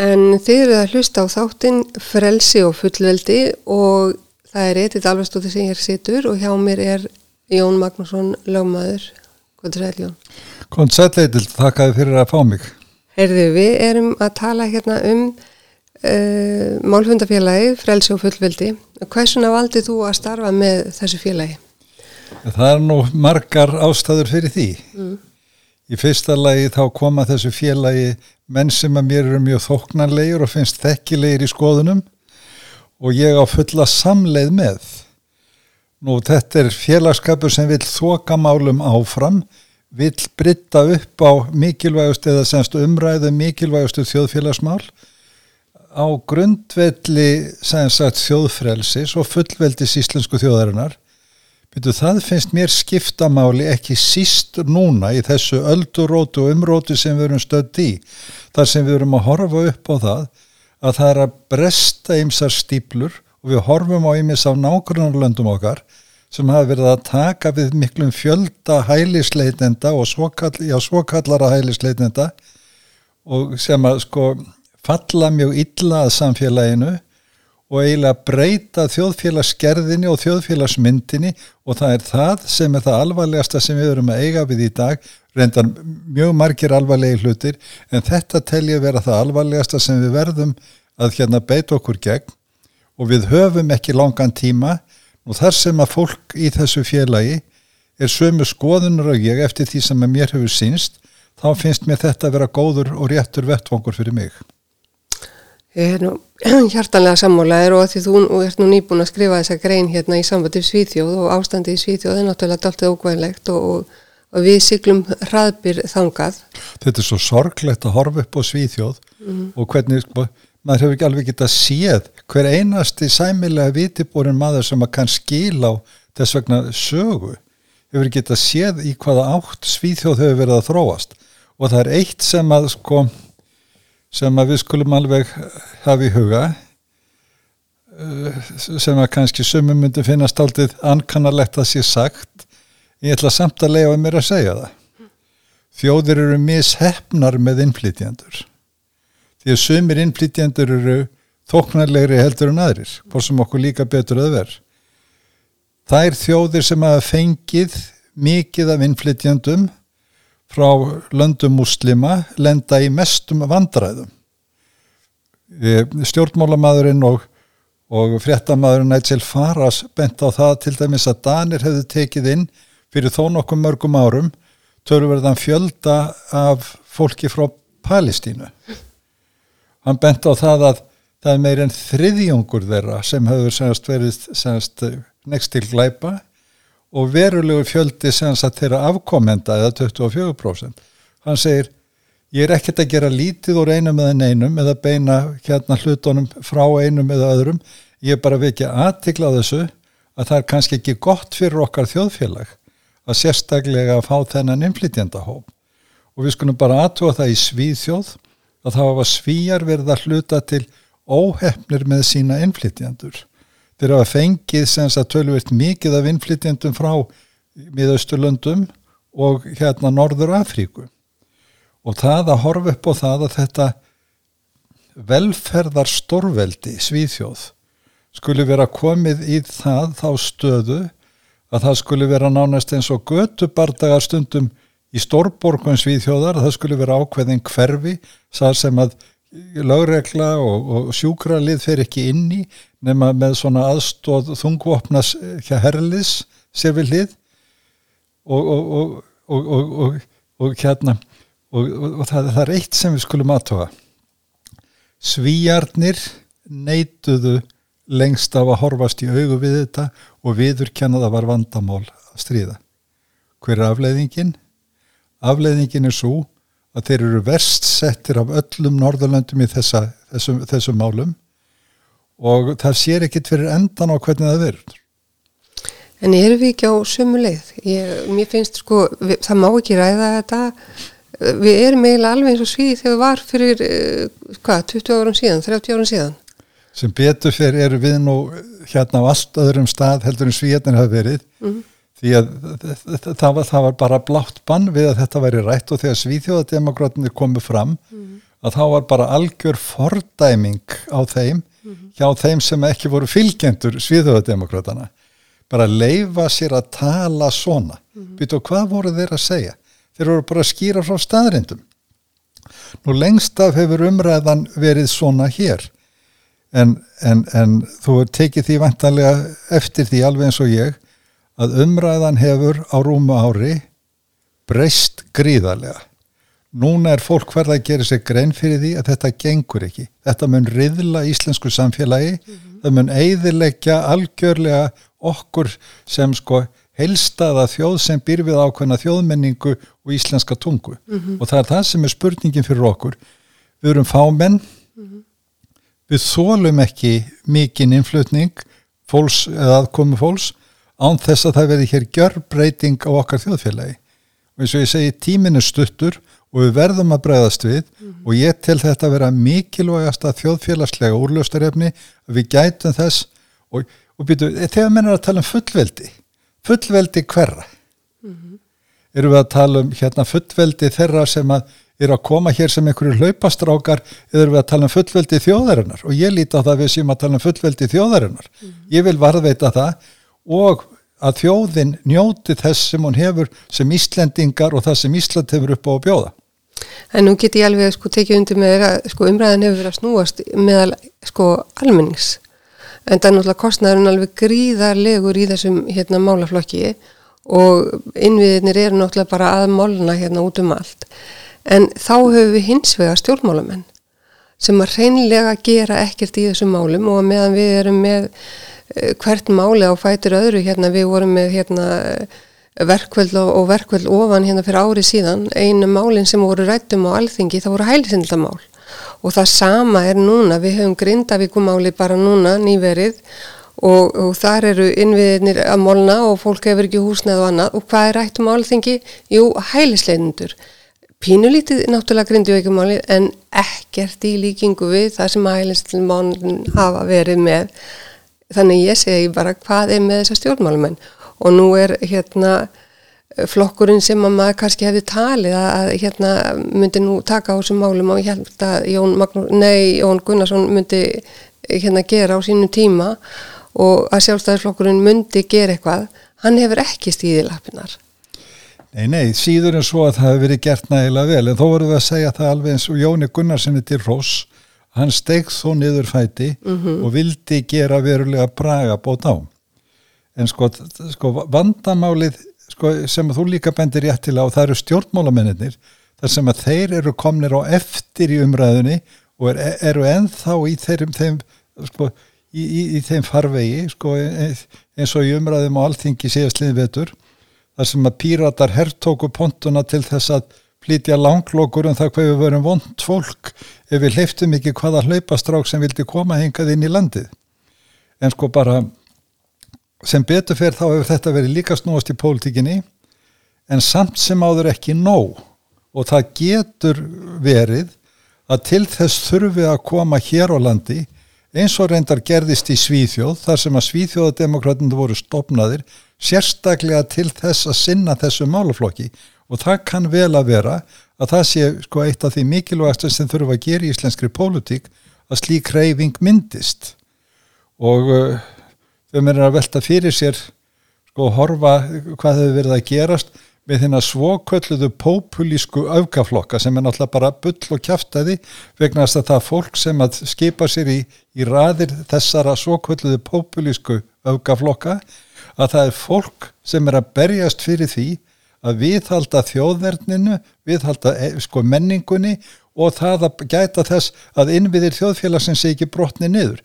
En þið eru að hlusta á þáttinn frelsi og fullveldi og það er Edith Alvarstóttir sem hér situr og hjá mér er Jón Magnússon lögmaður. Er það, Jón? Góðan sætleitil, þakkaði fyrir að fá mig. Herðu, við erum að tala hérna um uh, málfundafélagi, frelsi og fullveldi. Hversuna valdið þú að starfa með þessu félagi? Það er nú margar ástæður fyrir því. Mm. Í fyrsta lagi þá koma þessu félagi menn sem að mér eru mjög þóknanlegur og finnst þekkilegir í skoðunum og ég á fulla samleið með. Nú þetta er félagskapur sem vil þoka málum áfram, vil britta upp á mikilvægust eða semst umræðu mikilvægustu þjóðfélagsmál á grundvelli sem sagt þjóðfrelsis og fullveldis íslensku þjóðarinnar Veitu, það finnst mér skiptamáli ekki síst núna í þessu öldurótu og umrótu sem við erum stödd í. Þar sem við erum að horfa upp á það að það er að bresta ymsar stíplur og við horfum á ymis af nákvæmlega okkar sem hafa verið að taka við miklum fjölda hælisleitenda og svokall, já, svokallara hælisleitenda og sem að sko falla mjög illa að samfélaginu og eiginlega breyta þjóðfélagsgerðinni og þjóðfélagsmyndinni og það er það sem er það alvarlegasta sem við erum að eiga við í dag reyndan mjög margir alvarlegi hlutir en þetta telja vera það alvarlegasta sem við verðum að hérna beita okkur gegn og við höfum ekki langan tíma og þar sem að fólk í þessu félagi er sömu skoðunar og ég eftir því sem að mér hefur sínst þá finnst mér þetta að vera góður og réttur vettvangur fyrir mig. Ég er nú hjartanlega sammálaðir og því þú ert nú nýbúin að skrifa þessa grein hérna í sambandi Svíþjóð og ástandi í Svíþjóð er náttúrulega alltaf ógvænlegt og, og, og við syklum hraðbyr þangað. Þetta er svo sorglegt að horfa upp á Svíþjóð mm. og hvernig, sko, maður hefur ekki alveg getað séð hver einasti sæmilega vitibórin maður sem að kann skil á þess vegna sögu hefur getað séð í hvaða átt Svíþjóð hefur verið að þróast og það er eitt sem að sko sem að við skulum alveg hafa í huga eh, sem að kannski sumum myndi finnast aldrei ankannalegt að sé sagt ég ætla samt að leiða mér að segja það. Þjóðir eru mishefnar með innflytjandur því að sumir innflytjandur eru þóknarlegri heldur en aðrir hvort sem okkur líka betur að verð það er þjóðir sem hafa fengið mikið af innflytjandum frá löndum muslima lenda í mestum vandræðum. Stjórnmálamadurinn og, og fréttamaðurinn Nigel Farage bent á það til dæmis að Danir hefðu tekið inn fyrir þó nokkuð mörgum árum törverðan fjölda af fólki frá Palestínu. Hann bent á það að það er meirinn þriðjungur þeirra sem hefur senast verið senast next til glæpa og verulegu fjöldi sem að þeirra afkomenda eða 24%. Hann segir, ég er ekkert að gera lítið úr einum eða neinum eða beina hérna hlutunum frá einum eða öðrum, ég er bara vikið aðtikla þessu að það er kannski ekki gott fyrir okkar þjóðfélag að sérstaklega að fá þennan innflytjandahóp. Og við skulum bara aðtúa það í svíðþjóð að það var svíjar verið að hluta til óhefnir með sína innflytjandur þeir hafa fengið senst að tölvirt mikið af innflytjendum frá miðausturlöndum og hérna Norður Afríku og það að horfa upp á það að þetta velferðar stórveldi Svíþjóð skuli vera komið í það þá stöðu að það skuli vera nánast eins og götubardagar stundum í stórborgun Svíþjóðar, það skuli vera ákveðin hverfi, það sem að lögregla og, og sjúkralið fer ekki inn í nema með svona aðstóð þungvopnas hjá herliðs sér við hlið. Og, og, og hérna og það, það er eitt sem við skulum aðtóa svíjarnir neituðu lengst af að horfast í augu við þetta og viður kennaða var vandamál að stríða. Hver er afleiðingin? afleiðingin er svo að þeir eru verst settir af öllum norðurlöndum í þessa, þessum, þessum málum og það sér ekkit fyrir endan á hvernig það verður. En erum við ekki á sömu leið? Ég, mér finnst sko, við, það má ekki ræða þetta, við erum eiginlega alveg eins og svíði þegar við var fyrir, eh, hvað, 20 árum síðan, 30 árum síðan? Sem betur fyrir eru við nú hérna á allt öðrum stað heldur en svíðarnir hafa verið. Mm -hmm því að það var, það var bara blátt bann við að þetta væri rætt og þegar svíþjóðademokrátinir komu fram mm. að þá var bara algjör fordæming á þeim hjá þeim sem ekki voru fylgjendur sviðhjóðademokratana bara leifa sér að tala svona. Mm býtu hvað voru þeir að segja? Þeir voru bara að skýra frá staðrindum nú lengst af hefur umræðan verið svona hér. En, en, en þú tekið því vantanlega eftir því alveg eins og ég að umræðan hefur á rúmu ári breyst gríðarlega núna er fólk hverða að gera sér grein fyrir því að þetta gengur ekki þetta mun riðla íslensku samfélagi mm -hmm. það mun eiðilegja algjörlega okkur sem sko helstaða þjóð sem býr við ákveðna þjóðmenningu og íslenska tungu mm -hmm. og það er það sem er spurningin fyrir okkur við erum fámenn mm -hmm. við þólum ekki mikinn innflutning fólks eða aðkomi fólks án þess að það veri hér gjörbreyting á okkar þjóðfélagi og eins og ég segi tíminu stuttur og við verðum að bregðast við mm -hmm. og ég til þetta að vera mikilvægast að þjóðfélagslega úrlöstarefni að við gætum þess og, og býtu, þegar menn er að tala um fullveldi fullveldi hverra mm -hmm. eru við að tala um hérna fullveldi þeirra sem að er að koma hér sem einhverju hlaupastrákar eða eru við að tala um fullveldi þjóðarinnar og ég líti á það við sem að tala um fullveldi þjóðarinnar mm -hmm. ég vil varðveita það og að þjóðin njóti þess sem hún hefur sem Íslendingar og það sem Ísland hefur upp á að bjóða. En nú get ég alveg sko tekið undir með þeirra, sko umræðan hefur verið að snúast meðal sko almennings. En það er náttúrulega kostnæðurinn alveg gríðarlegur í þessum hérna málaflokki og innviðinir eru náttúrulega bara að molna hérna út um allt. En þá höfum við hins vega stjórnmálamenn sem að reynlega gera ekkert í þessum málum og meðan við erum með hvert máli á fætur öðru. Hérna við vorum með hérna verkvöld og verkvöld ofan hérna fyrir ári síðan. Einu málinn sem voru rættum á alþingi það voru hælisindlamál og það sama er núna, við höfum grindavíkumáli bara núna nýverið. Og, og þar eru innviðinir að molna og fólk hefur ekki húsnað og annað. Og hvað er rættum á alþingi? Jú, hælisleinindur pínulítið náttúrulega grindavíkumáli en ekkert í líkingu við það sem hælisleimálinn hafa verið með þannig ég segi bara hvað er með þessa stjórnmálumenn og nú er hérna flokkurinn sem að maður kannski hefði talið að hérna myndi nú taka á þessum málum og ég held að Jón, Magnús, nei, Jón Gunnarsson myndi hérna gera á sínum tíma og að sjálfstæðisflokkurinn myndi gera eitthvað, hann hefur ekki stíðið lapinar. Nei, nei, síður en svo að það hefur verið gert nægilega vel. En þó voru við að segja það alveg eins og Jóni Gunnarssoni til Rós, hann stegð þó niður fæti mm -hmm. og vildi gera verulega braga bót á en sko, sko vandamálið sko, sem þú líka bendir rétt til á það eru stjórnmálamennir þar sem að þeir eru komnir á eftir í umræðunni og er, eru enþá í þeim, þeim sko, í, í, í þeim farvegi sko, eins og í umræðum á alþingi síðastliðin vetur þar sem að píratar herrtóku pontuna til þess að flytja langlokur um það hvað við verum vond fólk ef við hleyftum ekki hvaða hlaupastrák sem vildi koma hengað inn í landið. En sko bara sem betur fyrir þá hefur þetta verið líka snúast í pólitíkinni en samt sem áður ekki nóg. Og það getur verið að til þess þurfi að koma hér á landi eins og reyndar gerðist í Svíþjóð þar sem að Svíþjóðademokratinu voru stopnaðir sérstaklega til þess að sinna þessu máluflokki og það kann vel að vera að það sé sko eitt af því mikilvægast sem þurfa að gera í íslenskri pólitík að slík reyfing myndist. Og uh, þau er að velta fyrir sér sko horfa hvað hefur verið að gerast með þína svokölluðu populísku aukaflokka sem er náttúrulega bara bull og kæftæði vegna að það fólk sem að skipa sér í, í raðir þessara svokölluðu populísku aukaflokka að það er fólk sem er að berjast fyrir því að viðhalda þjóðverðninu, viðhalda eh, sko menningunni og það að gæta þess að innviðir þjóðfélagsins sé ekki brotni niður.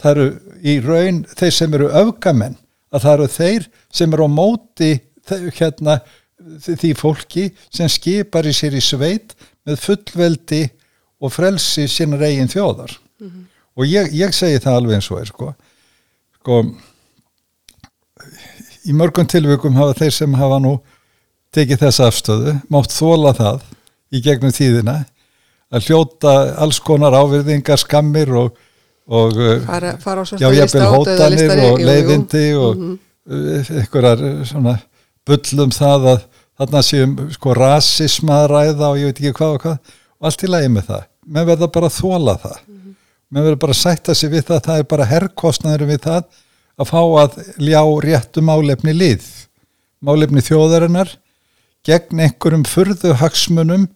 Það eru í raun þeir sem eru öfgamenn að það eru þeir sem eru á móti hérna, því fólki sem skipar í sér í sveit með fullveldi og frelsi sína reygin þjóðar. Mm -hmm. og ég, ég segi það alveg eins og er sko, sko í mörgum tilvökum hafa þeir sem hafa nú tekið þessa afstöðu mátt þóla það í gegnum tíðina að hljóta alls konar áverðingar skammir og og uh, fara, fara já, jafnvel hótanir og leiðindi og mm -hmm. einhverjar svona bullum það að þarna séum sko rasisma að ræða og ég veit ekki hvað og hvað. Og allt í lagi með það. Menn verða bara að þóla það. Menn verða bara að sætta sig við það það er bara herrkostnaður við það að fá að ljá réttu málefni lið málefni þjóðarinnar gegn einhverjum furðu hagsmunum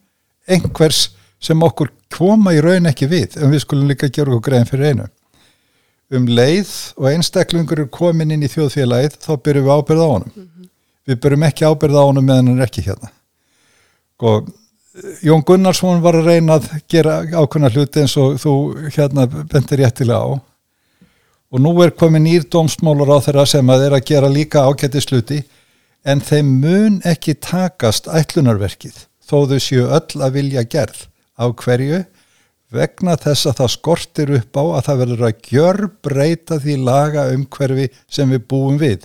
einhvers sem okkur koma í raun ekki við en við skulum líka gera okkur grein fyrir einu. Um leið og einstaklingur er komin inn í þjóðfélagið þá byrjum við ábyrð á honum. Mm -hmm. við byrjum ekki ábyrð á honum meðan hann er ekki hérna. Og Jón Gunnarsson var að reyna að gera ákveðna hluti eins og þú hérna bentir réttilega á. Og nú er komin nýr dómsmálur á þeirra sem að er að gera líka ágætti sluti en þeim mun ekki takast ætlunarverkið þó þau séu öll að vilja gerð. Á hverju? Vegna þess að það skortir upp á að það verður að gjör breyta því laga um hverfi sem við búum við.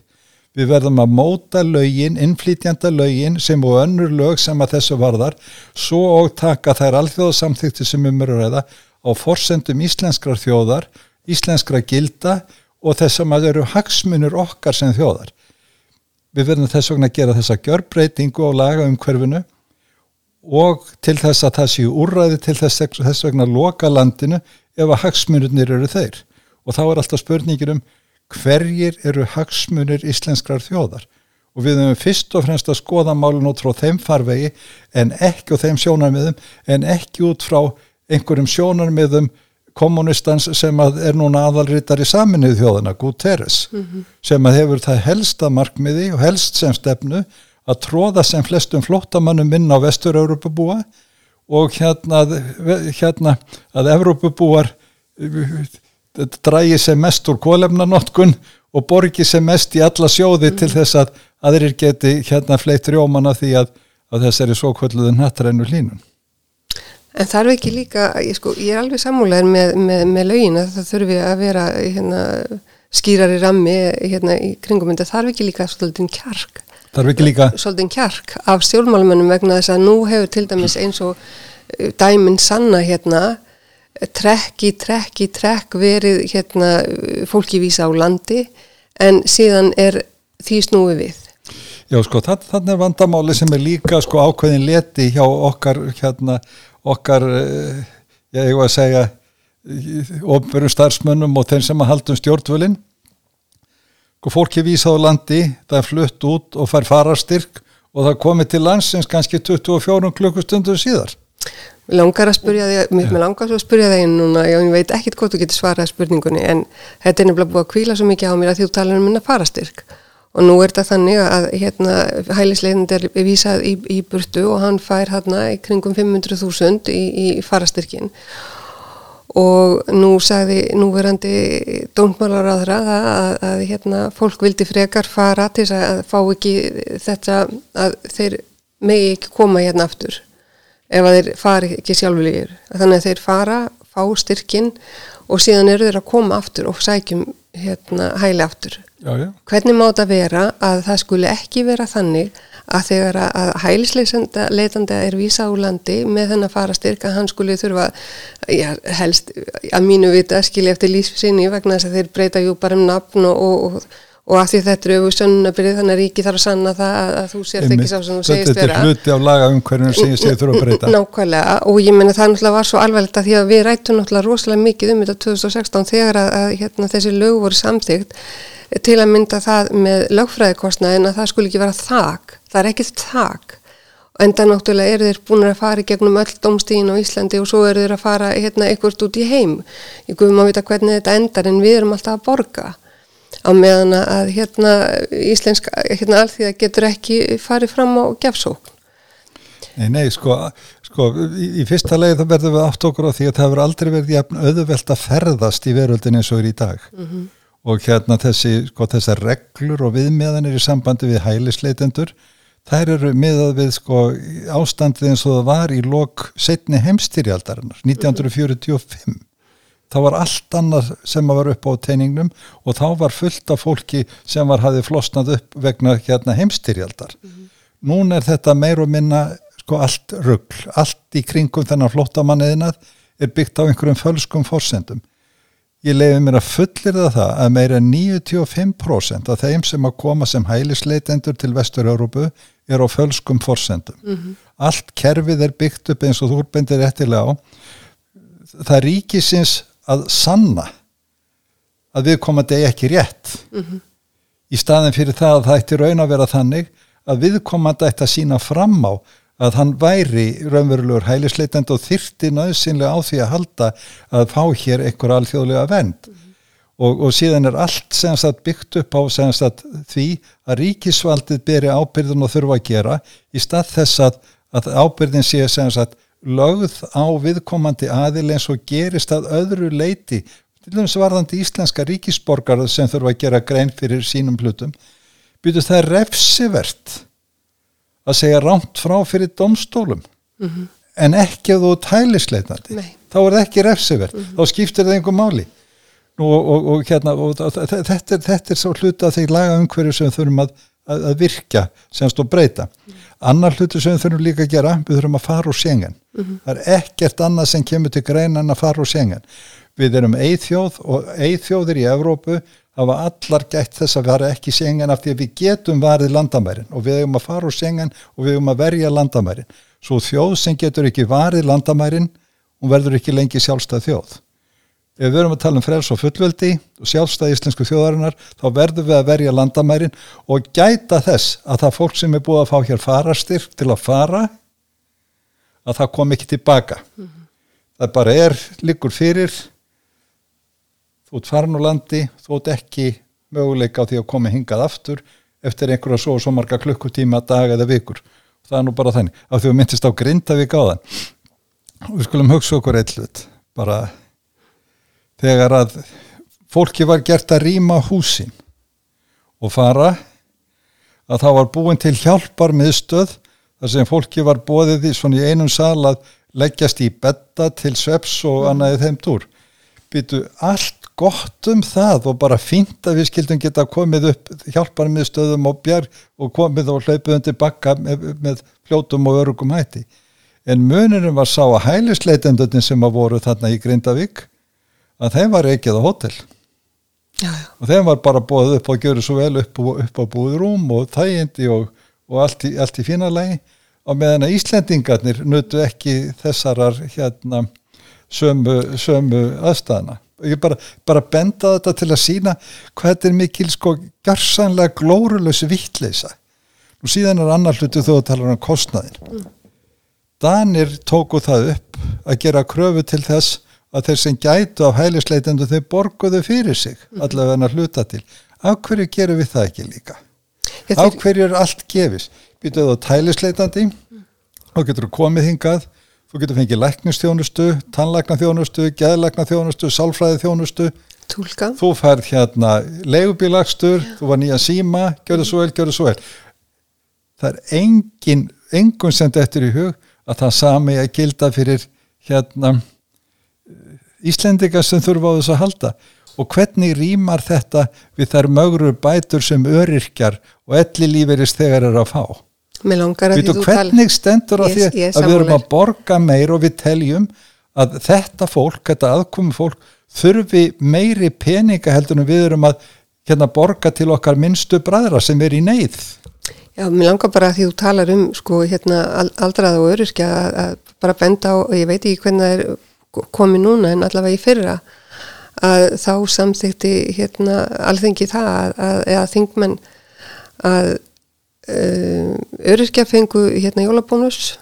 Við verðum að móta lögin, innflýtjanda lögin sem og önnur lög sem að þessu varðar svo og taka þær alþjóðasamþykti sem um eru ræða á forsendum íslenskrar þjóðar, íslenskra gilda og þess að maður eru hagsmunur okkar sem þjóðar. Við verðum þess vegna að gera þessa gjörbreytingu á laga um hverfinu og til þess að það séu úrræði til þess, þess vegna að loka landinu ef að hagsmunurnir eru þeir. Og þá er alltaf spurningir um hverjir eru hagsmunir íslenskrar þjóðar og við höfum fyrst og fremst að skoða málun út frá þeim farvegi en ekki og þeim sjónarmiðum en ekki út frá einhverjum sjónarmiðum kommunistans sem að er núna aðalrítar í saminnið þjóðana, Guterres mm -hmm. sem að hefur það helsta markmiði og helst sem stefnu að tróða sem flestum flottamannum inn á vestur-Európabúa og hérna, hérna að Európabúar drægi sem mest úr kólefnanotkun og borgi sem mest í alla sjóði mm. til þess að aðrir geti hérna fleitt rjómana því að, að þessari svo kvölduðu nattrænu hlínun. En þarf ekki líka, ég, sko, ég er alveg sammúlegar með, með, með lögin að það þurfi að vera hérna, skýrar í rammi hérna, í kringum en það þarf ekki líka svolítið kjark. Þarf ekki líka? Svolítið kjark af stjórnmálumennum vegna þess að nú hefur til dæmis eins og dæminn sanna hérna trekk í trekk í trekk verið hérna fólki vísa á landi en síðan er því snúi við. Já sko þannig er vandamáli sem er líka sko ákveðin leti hjá okkar hérna okkar eh, ég hef að segja ofnverum starfsmönnum og þeim sem að haldum stjórnvölinn. Sko fólki vísa á landi það er flutt út og fær farastyrk og það komið til landsins kannski 24 klukkustundur síðar. Langar að spurja þig, mér langar svo að spurja þig núna, ég veit ekkit hvort þú getur svarað spurningunni en þetta er nefnilega búið að kvíla svo mikið á mér að þú talar um minna farastyrk og nú er þetta þannig að hérna hælisleitandi er vísað í, í burtu og hann fær hérna í kringum 500.000 í, í farastyrkin og nú sagði núverandi það að, að, að hérna fólk vildi frekar fara til þess að fá ekki þetta að þeir megi ekki koma hérna aftur ef að þeir fari ekki sjálfulegir þannig að þeir fara, fá styrkin og síðan eru þeir að koma aftur og sækjum hérna, hæli aftur já, já. hvernig má þetta vera að það skuli ekki vera þannig að þegar að hælisleitanda er vísa úr landi með þennan fara styrk að hann skuli þurfa já, helst að mínu vita skilja eftir lífsinni vegna þess að þeir breyta jú bara um nafn og, og, og og af því þetta eru auðvitað sönnabyrði þannig að ríki þarf að sanna það að, að þú sért ekki sá sem þú segist vera. Þetta er hluti af laga um hvernig þú segist þurfa að breyta. Nákvæmlega og ég menna það náttúrulega var svo alveglegt að því að við rættum náttúrulega rosalega mikið um þetta 2016 þegar að, að hérna, þessi lög voru samþygt til að mynda það með lögfræðikostnaðin að það skul ekki vera þak, það er ekkit þak en það náttúrulega eru þeir búin að fara gegnum öll domstíðin á Íslandi og svo eru þeir að fara hérna, eitthvað út í heim. Ég guðum að vita hvernig þetta endar en við erum alltaf að borga á meðan að hérna íslenska, hérna alþýða getur ekki farið fram á gefsókn. Nei, nei, sko, sko í, í fyrsta leið þá verðum við átt okkur á því að það hefur aldrei verið jafn auðvelt að ferðast í veröldin eins og er í dag mm -hmm. og hérna þessi, sko, þessar reglur og viðmeðanir í sambandi við hælisleitendur, þær eru miðað við sko ástandið eins og það var í lok setni heimstyrjaldarinnar 1945 þá var allt annað sem var upp á teiningnum og þá var fullt af fólki sem var hafið flosnað upp vegna hérna heimstyrjaldar. Mm -hmm. Nún er þetta meir og minna sko allt ruggl, allt í kringum þennan flottamanniðinað er byggt á einhverjum fölskum fórsendum. Ég leiði mér að fullir það að meira 95% af þeim sem að koma sem hælisleitendur til Vestur-Európu er á fölskum fórsendum. Mm -hmm. Allt kerfið er byggt upp eins og þú bendir eftirlega á það ríkisins að sanna að við komandi ekki rétt. Í staðin fyrir það að það ætti raun að vera þannig að viðkomandi ætti að sína fram á að hann væri raunverulegur hælisleitend og þyrti nöðsynlega á því að halda að fá hér einhver alþjóðlega vend og, og síðan er allt sagt, byggt upp á sagt, því að ríkisvaldið beri ábyrðin og þurfa að gera í stað þess að, að ábyrðin sé sagt, lögð á viðkomandi aðil eins og gerist að öðru leiti til dæmis varðandi íslenska ríkisborgar sem þurfa að gera grein fyrir sínum hlutum byrju það er refsivert að segja rámt frá fyrir domstólum mm -hmm. en ekki að þú tælisleitandi þá er það ekki refsivert. Mm -hmm. þá skiptir það einhver máli. Og, og, og, hérna, og þetta, er, þetta er svo hluta þegar laga umhverju sem þurfum að, að, að virka semst og breyta mm. annar hlutu sem við þurfum líka að gera við þurfum að fara úr sengen -hmm. það er ekkert annað sem kemur til grein en að fara úr sengen við erum eithjóð og eithjóðir í Evrópu hafa allar gætt þess að vera ekki sengen af því að við getum varið landamærin og við hefum að fara úr sengen og við hefum að verja landamærin. Svo þjóð sem getur ekki varið landamærin, hún verður ekki lengi sjálfstæð þjóð. Ef við verum að tala um frels og fullveldi og sjálfstæð íslensku þjóðarinnar, þá verður við að verja landamærin og gæta þess að það fólk sem er búið að fá hér farastyrk til að fara, að það kom ekki tilbaka. Mm -hmm. Það bara er líkur fyrir þú ert farin úr landi, þú ert ekki möguleika á því að koma hingað aftur eftir einhverja svo og svo marga klukkutíma dag eða vikur. Það er nú bara þannig af því að við myndist á Grindavík á þann og við skulum hugsa okkur eitthvað bara þegar að fólki var gert að rýma húsin og fara að það var búin til hjálpar miðstöð þar sem fólki var bóðið í svona í einum sal að leggjast í betta til sveps og annaðið þeim túr. Býtu allt gott um það og bara fínt að við skildum geta komið upp hjálpar með stöðum og björg og komið og hlaupið undir bakka með, með fljótum og örugum hætti en munirinn var sá að hælisleitendurinn sem að voru þarna í Grindavík að þeim var ekkið á hótel. Já, já. og þeim var bara bóðið upp og gjörið svo vel upp, upp á búðrúm og þægindi og, og allt í, í fína lagi. Og meðan að Íslendingarnir nutu ekki þessarar hérna sömu, sömu aðstæðana ég bara, bara benda þetta til að sína hvað þetta er mikil sko garsanlega glórulösi vittleisa og síðan er annar hlutu þó að tala um kostnaðin mm. Danir tóku það upp að gera kröfu til þess að þeir sem gætu á hælisleitendu þeir borguðu fyrir sig mm. allavega en að hluta til af hverju gerum við það ekki líka Ég af hverju er allt gefis býtuðu á hælisleitandi mm. og getur komið hingað Þú getur fengið læknistjónustu, tannlæknaþjónustu, geðlæknaþjónustu, sálfræðiþjónustu. Tólka. Þú færð hérna leigubilagstur, þú var nýja síma, gjör það svo vel, gjör það svo vel. Það er engin, engun sem þetta er í hug að það sami að gilda fyrir hérna Íslendika sem þurfa á þess að halda. Og hvernig rýmar þetta við þær mögru bætur sem öryrkjar og elli líferist þegar er að fá? Vitu, hvernig stendur á því að við erum að borga meir og við teljum að þetta fólk, þetta aðkomi fólk þurfi meiri peninga heldur en við erum að hérna, borga til okkar minnstu bræðra sem er í neyð Já, mér langar bara að því þú talar um sko hérna aldrað og öryrkja að, að bara benda á, og ég veit ekki hvernig það er komið núna en allavega í fyrra að þá samþykti hérna alþengi það að, að, að þingmenn að Uh, öryrkja fengu hérna jólabónus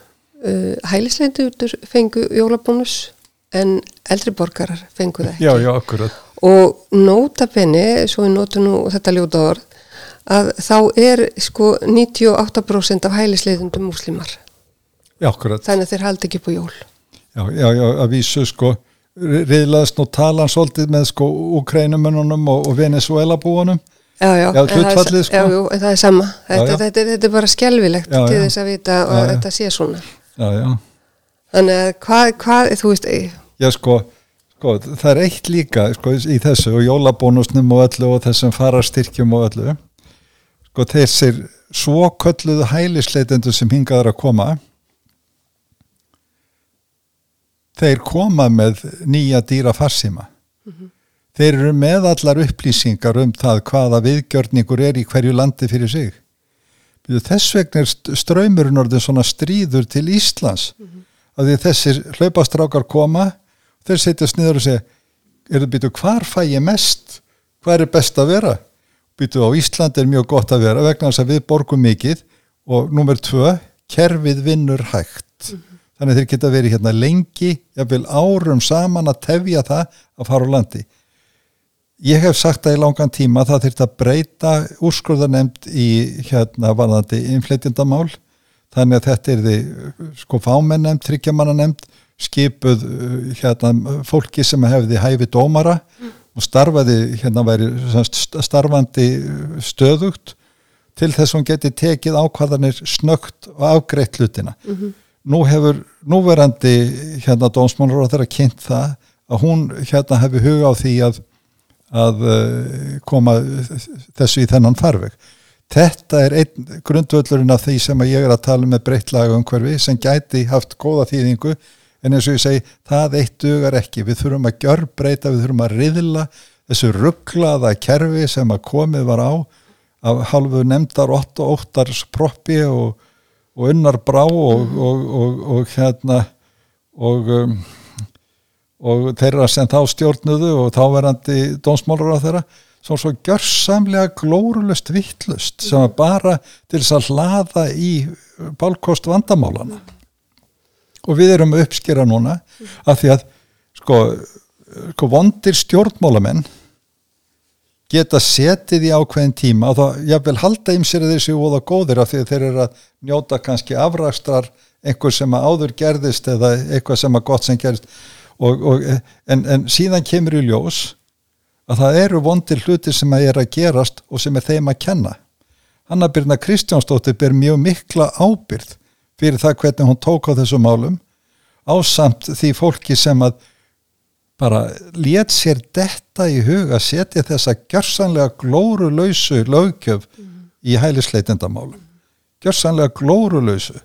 uh, hælisleitur fengu jólabónus en eldri borgarar fengu það ekki. Já, já, akkurat. Og nótabenni, svo við nótum nú þetta ljóta orð að þá er sko 98% af hælisleitundum muslimar já, akkurat. Þannig að þeir haldi ekki på jól já, já, já, að vísu sko reyðlaðist nú talan svolítið með sko Ukrænumönunum og, og Venezuela búanum Já, já, já, hlutfallið, sko. já, en það er sama. Þetta, já, þetta, þetta er bara skjálfilegt til þess að vita og þetta sé svona. Þannig að hvað, hvað þú veist já sko, sko það er eitt líka sko, í þessu og jólabónusnum og öllu og þessum farastyrkjum og öllu. Sko þessir svo kölluðu hælisleitendur sem hingaður að koma þeir koma með nýja dýra farsima mm -hmm Þeir eru með allar upplýsingar um það hvaða viðgjörningur er í hverju landi fyrir sig. Þess vegna er ströymurinn orðin svona stríður til Íslands. Mm -hmm. Að því þessir hlaupastrákar koma, þeir setjast niður og segja er það býtu hvar fæ ég mest hvar er best að vera býtu á Ísland er mjög gott að vera vegna þess að við borgum mikið og nummer tvö, kerfið vinnur hægt þannig þeir geta verið hérna lengi jafnvel árum saman að tefja það að fara á landi ég hef sagt það í langan tíma það þurft að breyta úrskurðarnemnd í hérna varðandi innflytjandamál þannig að þetta er því sko fámennemnd, tryggjamannanemnd skipuð hérna fólki sem hefði hæfi dómara mm. og starfaði hérna væri starfandi stöðugt til þess að hún geti tekið ákvarðanir snögt og afgreitt hlutina mm -hmm. Nú hefur núverandi hérna dómsmálur og þeirra kynnt það að hún hérna hefur huga á því að að uh, koma þessu í þennan farveg. Þetta er einn grundvöldurinn af því sem ég er að tala með breyttlaga umhverfi sem gæti haft góða þýðingu en eins og ég segi, það eitt dugar ekki. Við þurfum að gjör breyta, við þurfum að riðla þessu rugglaða kerfi sem að komið var á af halvu nefndar 8-8 proppi og, og unnar brá og, og, og hérna og um, og þeirra sem þá stjórnuðu og þáverandi dónsmálur á þeirra svo svo gjörsamlega glórulust vittlust sem er bara til þess að hlaða í bálkost vandamálana og við erum uppskera núna af því að sko, sko vondir stjórnmálamenn geta setið í ákveðin tíma og þá jáfnvel halda ím sér að þeir séu óða góðir af því að þeir eru að njóta kannski afrækstar einhver sem að áður gerðist eða eitthvað sem að gott sem gerðist og, og, en, en síðan kemur í ljós að það eru vondir hluti sem að er að gerast og sem er þeim að kenna. Hanna Birna Kristjánsdóttir ber mjög mikla ábyrð fyrir það hvernig hún tók á þessu málum ásamt því fólki sem að bara let sér detta í hug að setja þessa gjörsanlega glórulöysu lögkjöf mm. í hælisleitendamálum. Gjörsanlega glórulöysu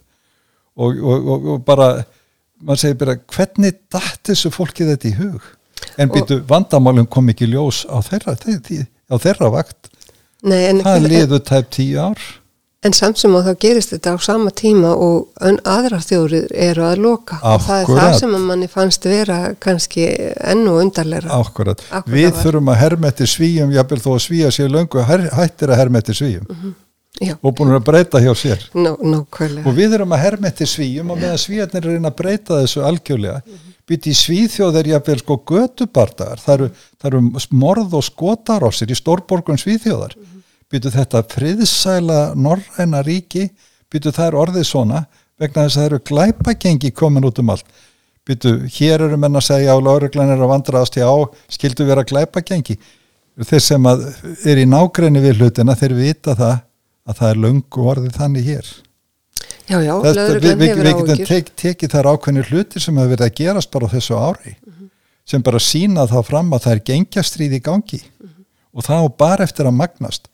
og, og, og bara maður segir bara hvernig dætt þessu fólki þetta í hug? En býtu vandamálum kom ekki ljós á þeirra, á þeirra vakt. Nei, það liður tæp tíu ár En samt sem að þá gerist þetta á sama tíma og aðra þjóður eru að loka Akkurat. og það er það sem að manni fannst vera kannski ennu undarleira. Akkurat. Akkurat Við þurfum að hermetti svíjum, jábel þó að svíja sér löngu, hættir að hermetti svíjum. Mm -hmm. Og búin að breyta hjá sér no, no, og við erum að hermetti svíjum og meðan svíjarnir reyna að breyta þessu algjörlega mm -hmm. býti í svíþjóð er jáfnveil sko götubardagar það eru, það eru morð og skotarósir í stórborgun svíþjóðar mm -hmm. Býtu þetta friðsæla norræna ríki býtu það er orðið svona vegna þess að það eru glæpagengi komin út um allt. Býtu hér eru menn að segja á lauruglan er að vandraðast já skildu vera glæpagengi. Þeir sem er í nágræni við hlutina þeir vita það að það er löngu orðið þannig hér. Já, já, lögurglenn hefur áhugjur Við getum tek, tekið þær ákveðnir hluti sem hefur verið að gerast bara á þessu ári mm -hmm. sem bara sína þá fram að það er gengjastrýð í gangi. Mm -hmm. og það á bara eftir að magnast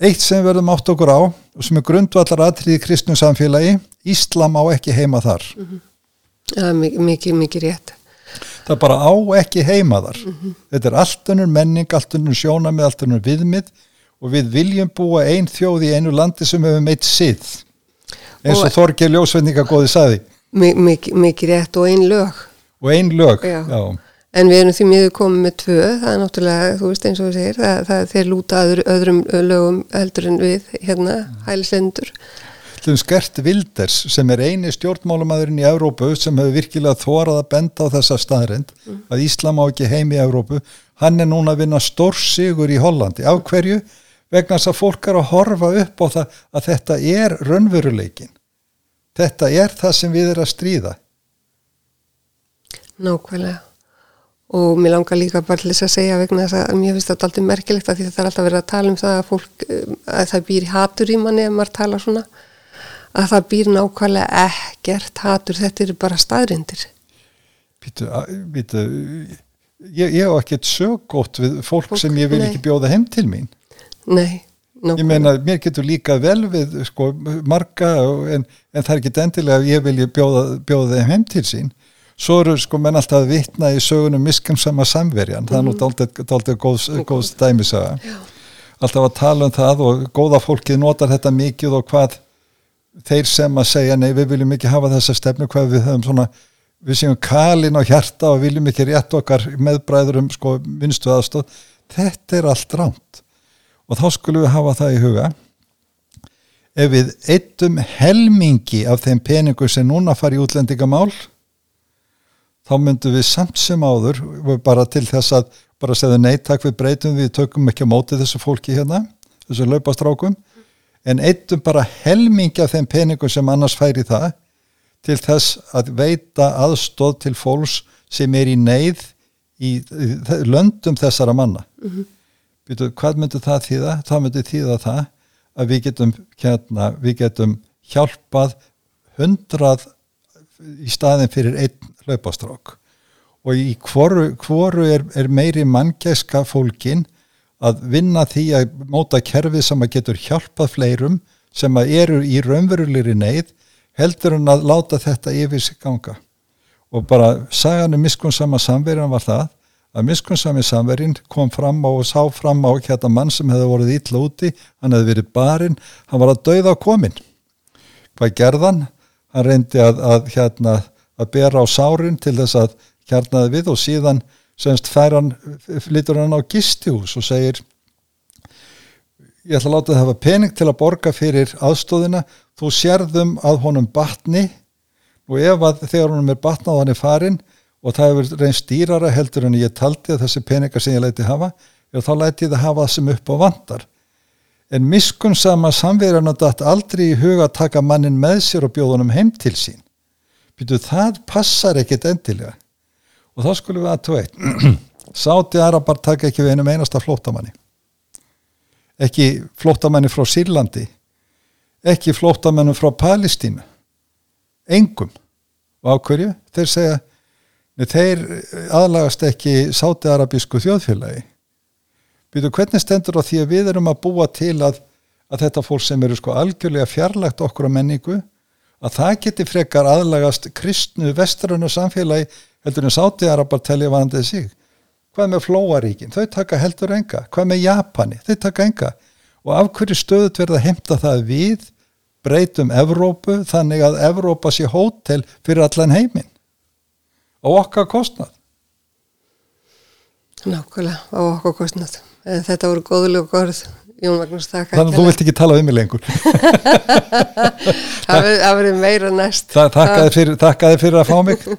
Eitt sem við verðum átt okkur á og sem er grundvallar aðtriði kristnum samfélagi Íslam á ekki heima þar. Mm -hmm. Já, mikið, mikið rétt. Það bara á ekki heima þar. Þetta er allt unnur menning, allt unnur sjónamið, allt unnur viðmið og við viljum búa einn þjóð í einu landi sem hefur meitt sitt eins og, og Þorgir Ljósveitninga góði saði mikið mik rétt og einn lög. Og einn lög, já. já en við erum því miður komið með tvö það er náttúrulega, þú veist eins og þú segir það, það þeir lúta öðru, öðrum lögum heldur en við, hérna, hælislendur Þum skert Vilders sem er eini stjórnmálumadurinn í Európu sem hefur virkilega þórað að benda á þessa staðrind mm. að Íslam á ekki heim í Európu hann er núna að vinna stórsigur í Hollandi, af hverju? vegna þess að fólk er að horfa upp á það að þetta er raunveruleikin þetta er það sem við erum að stríða. Nákvæmlega og mér langar líka bara til þess að segja vegna þess að mér finnst þetta alltaf merkilegt að því þetta er alltaf verið að tala um það að fólk að það býr hatur í manni ef maður tala svona að það býr nákvæmlega ekkert hatur, þetta eru bara staðrindir Býtu, býtu ég, ég á ekkert sögótt við fólk, fólk sem ég vil nei. ekki bjóða heim til mín Nei, nákvæmlega. Ég meina, mér getur líka vel við sko marga en, en það er ekki endilega að ég vilja bjóða, bjóða þeim heim til sín. Svo eru sko menn alltaf að vitna í sögunum miskamsama samverjan, það er nú dálta góðs, dæmisaga. Alltaf að tala um það og góða fólkið notar þetta mikið og hvað þeir sem að segja nei við viljum ekki hafa þessa stefnu hvað við höfum svona við séum kalin á hjarta og viljum ekki rétt okkar meðbræður um sko minnstu aðstóð þetta er allt ránt og þá skulum við hafa það í huga. Ef við eittum helmingi af þeim peningum sem núna fari í útlendingamál þá myndum við samt sem áður bara til þess að bara segja neittak við breytum við tökum ekki á móti þessu fólki hérna þessu laupastrákum en eittum bara helmingi af þeim peningum sem annars færi það til þess að veita aðstóð til fólks sem er í neyð í, í löndum þessara manna mm -hmm. Býtu, hvað myndi það þýða? Það myndi þýða það að við getum, hérna, við getum hjálpað hundrað í staðin fyrir einn hlaupastrók og í hvoru, hvoru er, er meiri manngæska fólkin að vinna því að móta kerfið sem að getur hjálpað fleirum sem að eru í raunverulegri neyð heldur en að láta þetta yfir sig ganga og bara sagan um miskunnsama samverjan var það að miskunnsami samverjinn kom fram á og sá fram á hérna mann sem hefði voruð ítla úti, hann hefði verið barinn, hann var að dauða á komin. Hvað gerðan? Hann reyndi að, að, hérna, að bera á sárin til þess að kjarnaði við og síðan semst fær hann, flytur hann á gistihús og segir ég ætla að láta það hafa pening til að borga fyrir aðstóðina, þú sérðum að honum batni og ef að þegar honum er batnað hann er farin og það hefur reynst dýrara heldur en ég taldi að þessi peningar sem ég læti hafa þá læti ég það hafa það sem upp á vandar en miskunnsama samverðan og dætt aldrei í huga að taka mannin með sér og bjóðunum heim til sín Býtu, það passar ekkit endilega. Og þá skulum við að tveit Sáti Arabar taka ekki við einum einasta flótamanni ekki flótamanni frá Sýrlandi. Ekki flótamanni frá Palestínu. Engum. Og ákverju þeir segja þeir aðlagast ekki sátiarabísku þjóðfélagi. Býtu, hvernig stendur á því að við erum að búa til að, að þetta fólk sem eru sko algjörlega fjarlagt okkur á menningu að það geti frekar aðlagast kristnu vestranu samfélagi heldur en sátiarabar telja vandið sig. Hvað með flóaríkin, þau taka heldur enga. Hvað með Japani, þau taka enga. Og af hverju stöðut verða heimta það við? Breytum Evrópu þannig að Evrópa sé hótel fyrir allan heiminn. Á okkar kostnad Nákvæmlega, á okkar kostnad þetta voru góðulega góð Jón Magnús, þakka Þannig að þú vilt ekki tala um mig lengur. Það verður meira næst. Þakka þið fyrir, fyrir að fá mig